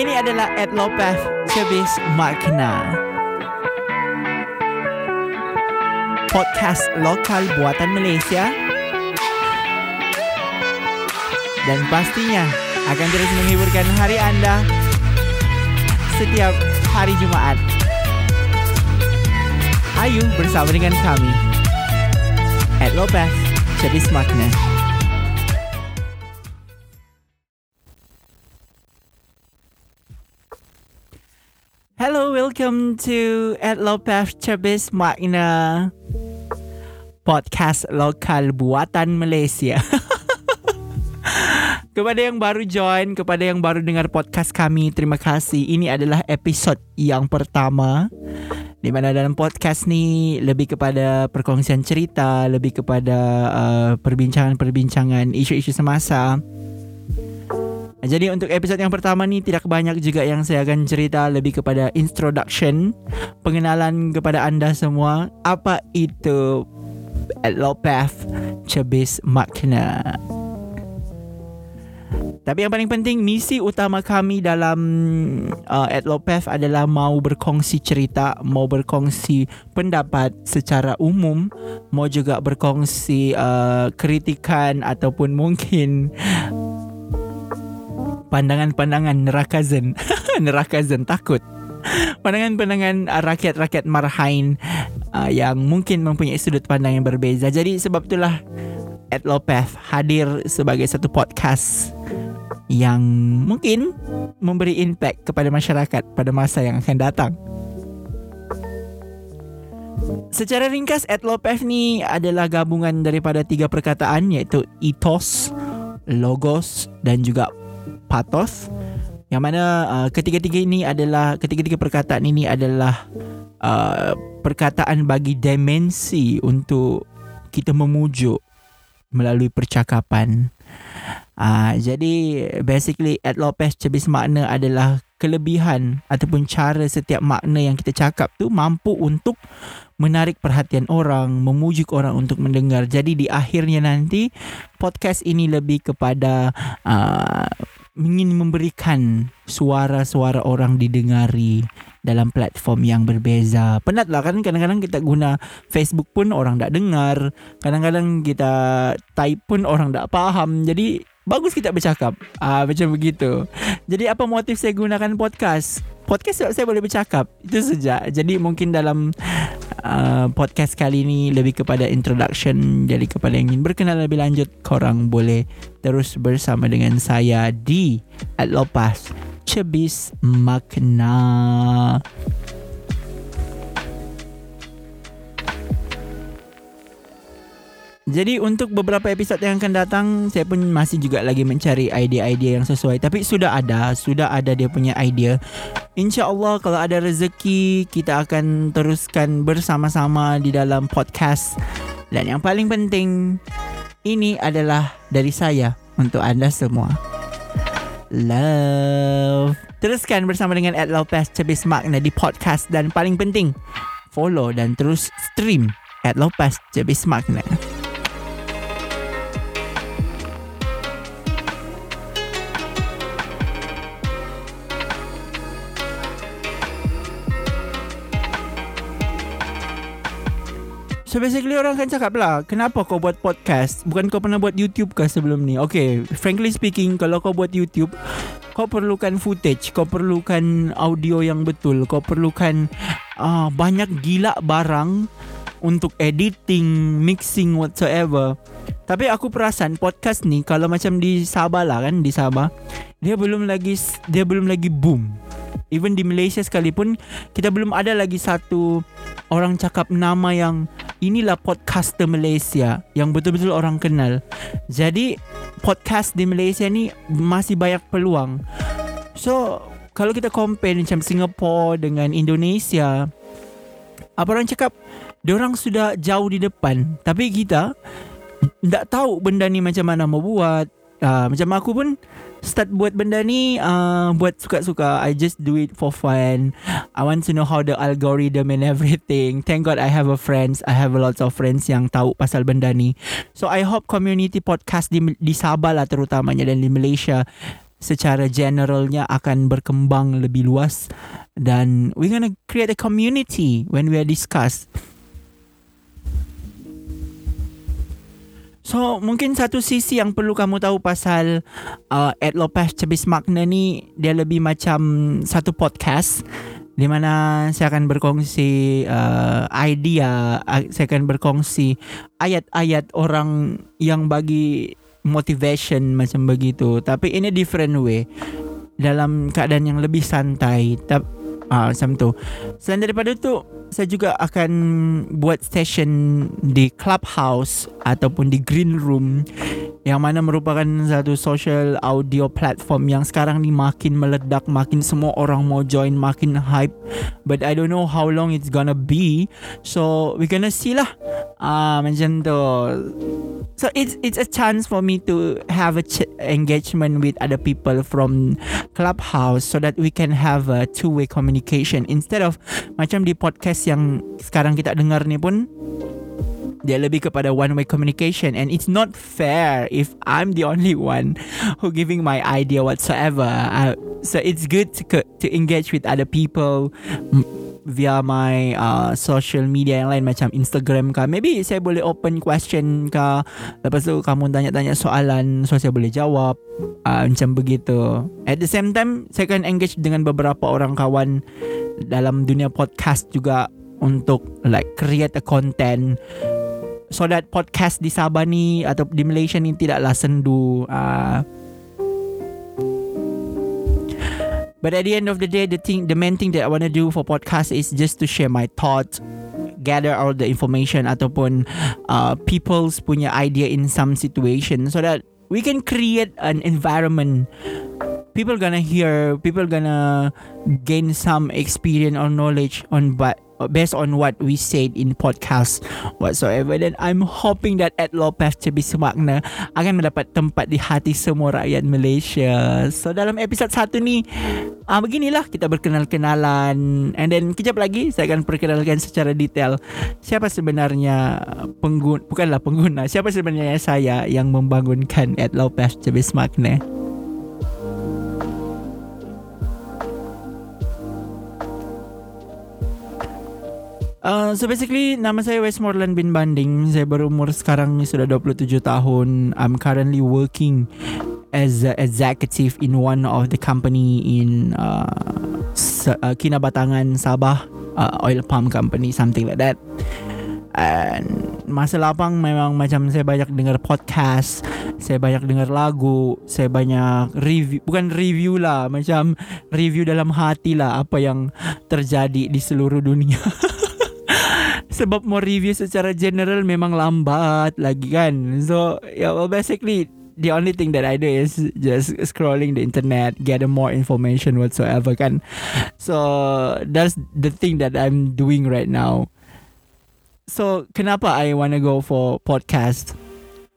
Ini adalah Ed Lopez Cebis Makna. Podcast lokal buatan Malaysia. Dan pastinya akan terus menghiburkan hari anda setiap hari Jumaat. Ayo bersama dengan kami. Ed Lopez Cebis Makna. Hello, welcome to Ed Lopez Cebis Makna Podcast lokal buatan Malaysia Kepada yang baru join, kepada yang baru dengar podcast kami, terima kasih Ini adalah episod yang pertama di mana dalam podcast ni lebih kepada perkongsian cerita, lebih kepada uh, perbincangan-perbincangan isu-isu semasa. Jadi untuk episod yang pertama ni tidak banyak juga yang saya akan cerita lebih kepada introduction, pengenalan kepada anda semua apa itu Lopez Cebis Makna. Tapi yang paling penting misi utama kami dalam uh, Ed Lopez adalah mau berkongsi cerita, mau berkongsi pendapat secara umum, mau juga berkongsi uh, kritikan ataupun mungkin pandangan-pandangan neraka zen. neraka zen takut. Pandangan-pandangan uh, rakyat-rakyat marhain uh, yang mungkin mempunyai sudut pandang yang berbeza. Jadi sebab itulah Ed hadir sebagai satu podcast yang mungkin memberi impact kepada masyarakat pada masa yang akan datang. Secara ringkas, Ed ni adalah gabungan daripada tiga perkataan iaitu ethos, logos dan juga pathos. Yang mana uh, ketiga-tiga ini adalah ketiga-tiga perkataan ini adalah uh, perkataan bagi dimensi untuk kita memujuk melalui percakapan. Uh, jadi basically Ed Lopez cebis makna adalah kelebihan ataupun cara setiap makna yang kita cakap tu mampu untuk menarik perhatian orang, memujuk orang untuk mendengar. Jadi di akhirnya nanti podcast ini lebih kepada uh, ingin memberikan suara-suara orang didengari dalam platform yang berbeza. Penat lah kan kadang-kadang kita guna Facebook pun orang tak dengar. Kadang-kadang kita type pun orang tak faham. Jadi bagus kita bercakap. Ah macam begitu. Jadi apa motif saya gunakan podcast? Podcast sebab saya boleh bercakap. Itu saja. Jadi mungkin dalam uh, podcast kali ini lebih kepada introduction. Jadi kepada yang ingin berkenal lebih lanjut, korang boleh terus bersama dengan saya di Atlopas Cebis Makna. Jadi untuk beberapa episod yang akan datang Saya pun masih juga lagi mencari idea-idea yang sesuai. Tapi sudah ada Sudah ada dia punya idea. Insya Allah kalau ada rezeki Kita akan teruskan bersama-sama di dalam podcast. Dan yang paling penting Ini adalah dari saya Untuk anda semua. Love. Teruskan bersama dengan Ed Lopez Cebis Makna di podcast. Dan paling penting Follow dan terus stream Ed Lopez Cebis Makna So basically orang akan cakap lah Kenapa kau buat podcast? Bukan kau pernah buat YouTube kah sebelum ni? Okay Frankly speaking Kalau kau buat YouTube Kau perlukan footage Kau perlukan audio yang betul Kau perlukan uh, Banyak gila barang Untuk editing Mixing whatsoever. Tapi aku perasan Podcast ni Kalau macam di Sabah lah kan Di Sabah Dia belum lagi Dia belum lagi boom Even di Malaysia sekalipun Kita belum ada lagi satu Orang cakap nama yang Inilah podcaster Malaysia Yang betul-betul orang kenal. Jadi Podcast di Malaysia ni Masih banyak peluang. So Kalau kita compare Macam Singapore Dengan Indonesia Apa orang cakap? Diorang sudah jauh di depan. Tapi kita Tak tahu benda ni macam mana mau buat uh, Macam aku pun start buat benda ni uh, buat suka-suka. I just do it for fun. I want to know how the algorithm and everything. Thank god I have a friends. I have a lot of friends yang tahu pasal benda ni. So I hope community podcast di, di Sabah lah terutamanya dan di Malaysia secara generalnya akan berkembang lebih luas. Dan we're gonna create a community when we are discuss. So mungkin satu sisi yang perlu kamu tahu pasal uh, Ed Lopez Cebis Magna ni dia lebih macam satu podcast di mana saya akan berkongsi uh, idea, saya akan berkongsi ayat-ayat orang yang bagi motivation macam begitu. Tapi in a different way. Dalam keadaan yang lebih santai. Tapi uh, macam tu. Selain daripada tu saya juga akan buat session di clubhouse ataupun di green room yang mana merupakan satu social audio platform yang sekarang ni makin meledak makin semua orang mau join makin hype. But I don't know how long it's gonna be. So we gonna see lah. Ah uh, macam tu. So it's it's a chance for me to have a ch- engagement with other people from clubhouse so that we can have a two way communication. Instead of macam di podcast yang sekarang kita dengar ni pun dia lebih kepada one way communication. And it's not fair if I'm the only one who giving my idea whatsoever. Uh, so it's good to to engage with other people via my uh, social media yang lain macam Instagram ke maybe saya boleh open question ke lepas tu kamu tanya-tanya soalan so saya boleh jawab. Uh, macam begitu. At the same time saya akan engage dengan beberapa orang kawan dalam dunia podcast juga untuk like create a content so that podcast di Sabah ni atau di Malaysia ni tidaklah sendu uh, But at the end of the day, the thing, the main thing that I want to do for podcast is just to share my thoughts, gather all the information ataupun uh, people's punya idea in some situation, so that we can create an environment. People gonna hear, people gonna gain some experience or knowledge on but based on what we said in podcast whatsoever. Then I'm hoping that Ed Lopez Cebi Semakna akan mendapat tempat di hati semua rakyat Malaysia. So dalam episod satu ni uh, beginilah kita berkenal-kenalan. And then kejap lagi saya akan perkenalkan secara detail siapa sebenarnya pengguna bukanlah pengguna siapa sebenarnya saya yang membangunkan Ed Lopez Cebi Semakna Uh, so basically nama saya Westmoreland bin Banding. Saya berumur sekarang ni sudah 27 tahun. I'm currently working as a executive in one of the company in uh, uh, Kinabatangan Sabah uh, oil palm company something like that. And masa lapang memang macam saya banyak dengar podcast, saya banyak dengar lagu, saya banyak review, bukan review lah, macam review dalam hati lah apa yang terjadi di seluruh dunia. sebab mau review secara general memang lambat lagi kan. So, yeah, well basically the only thing that I do is just scrolling the internet, get more information whatsoever kan. So, that's the thing that I'm doing right now. So, kenapa I want to go for podcast?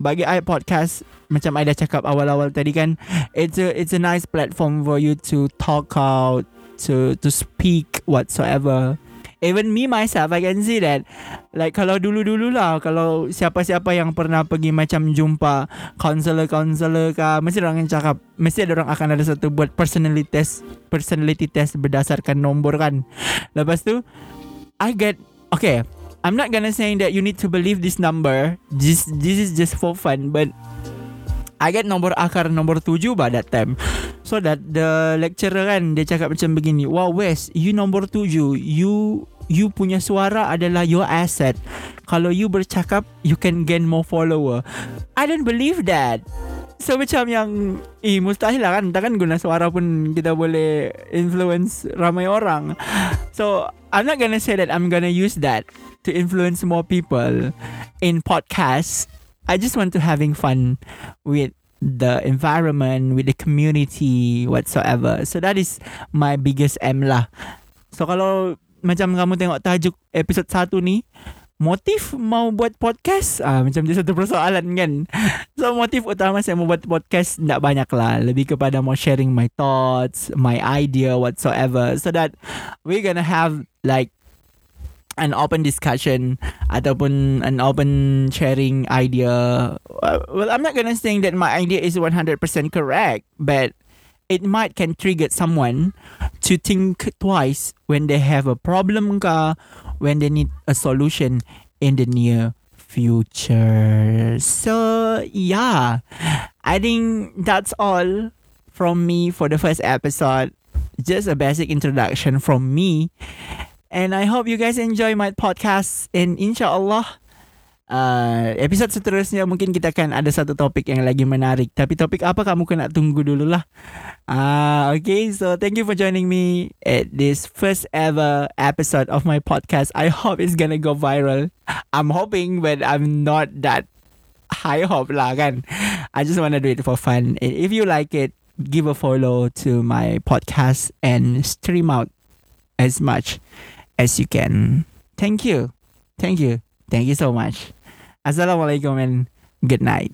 Bagi I podcast macam I dah cakap awal-awal tadi kan, it's a it's a nice platform for you to talk out, to to speak whatsoever even me myself I can see that. Like kalau dulu-dulu lah kalau siapa-siapa yang pernah pergi macam jumpa counselor-counselor ke mesti orang yang cakap mesti ada orang akan ada satu buat personality test personality test berdasarkan nombor kan. Lepas tu I get okay I'm not gonna saying that you need to believe this number. This this is just for fun but I get nombor akar nombor tujuh pada time. So that the lecturer kan Dia cakap macam begini Wow Wes You nombor tujuh You you punya suara adalah your asset. Kalau you bercakap, you can gain more follower. I don't believe that. So macam yang Eh mustahil lah kan Takkan guna suara pun Kita boleh Influence Ramai orang So I'm not gonna say that I'm gonna use that To influence more people In podcast I just want to having fun With the environment With the community Whatsoever So that is My biggest aim lah So kalau macam kamu tengok tajuk episod 1 ni motif mau buat podcast? Ah macam dia satu persoalan kan. So motif utama saya mau buat podcast tak banyak lah. Lebih kepada mau sharing my thoughts my idea whatsoever. So that we gonna have like an open discussion ataupun an open sharing idea. Well i'm not gonna say that my idea is 100% correct but it might can trigger someone to think twice when they have a problem ka, when they need a solution in the near future. So yeah, I think that's all from me for the first episode. Just a basic introduction from me. And I hope you guys enjoy my podcast. And inshallah, uh, episod seterusnya mungkin kita akan ada satu topik yang lagi menarik. Tapi topik apa kamu kena tunggu dulu lah. Uh, okay, so thank you for joining me at this first ever episode of my podcast. I hope it's gonna go viral. I'm hoping, but I'm not that high hope lah kan. I just wanna do it for fun. If you like it, give a follow to my podcast and stream out as much as you can. Thank you. Thank you. Thank you so much. Assalamualaikum and good night.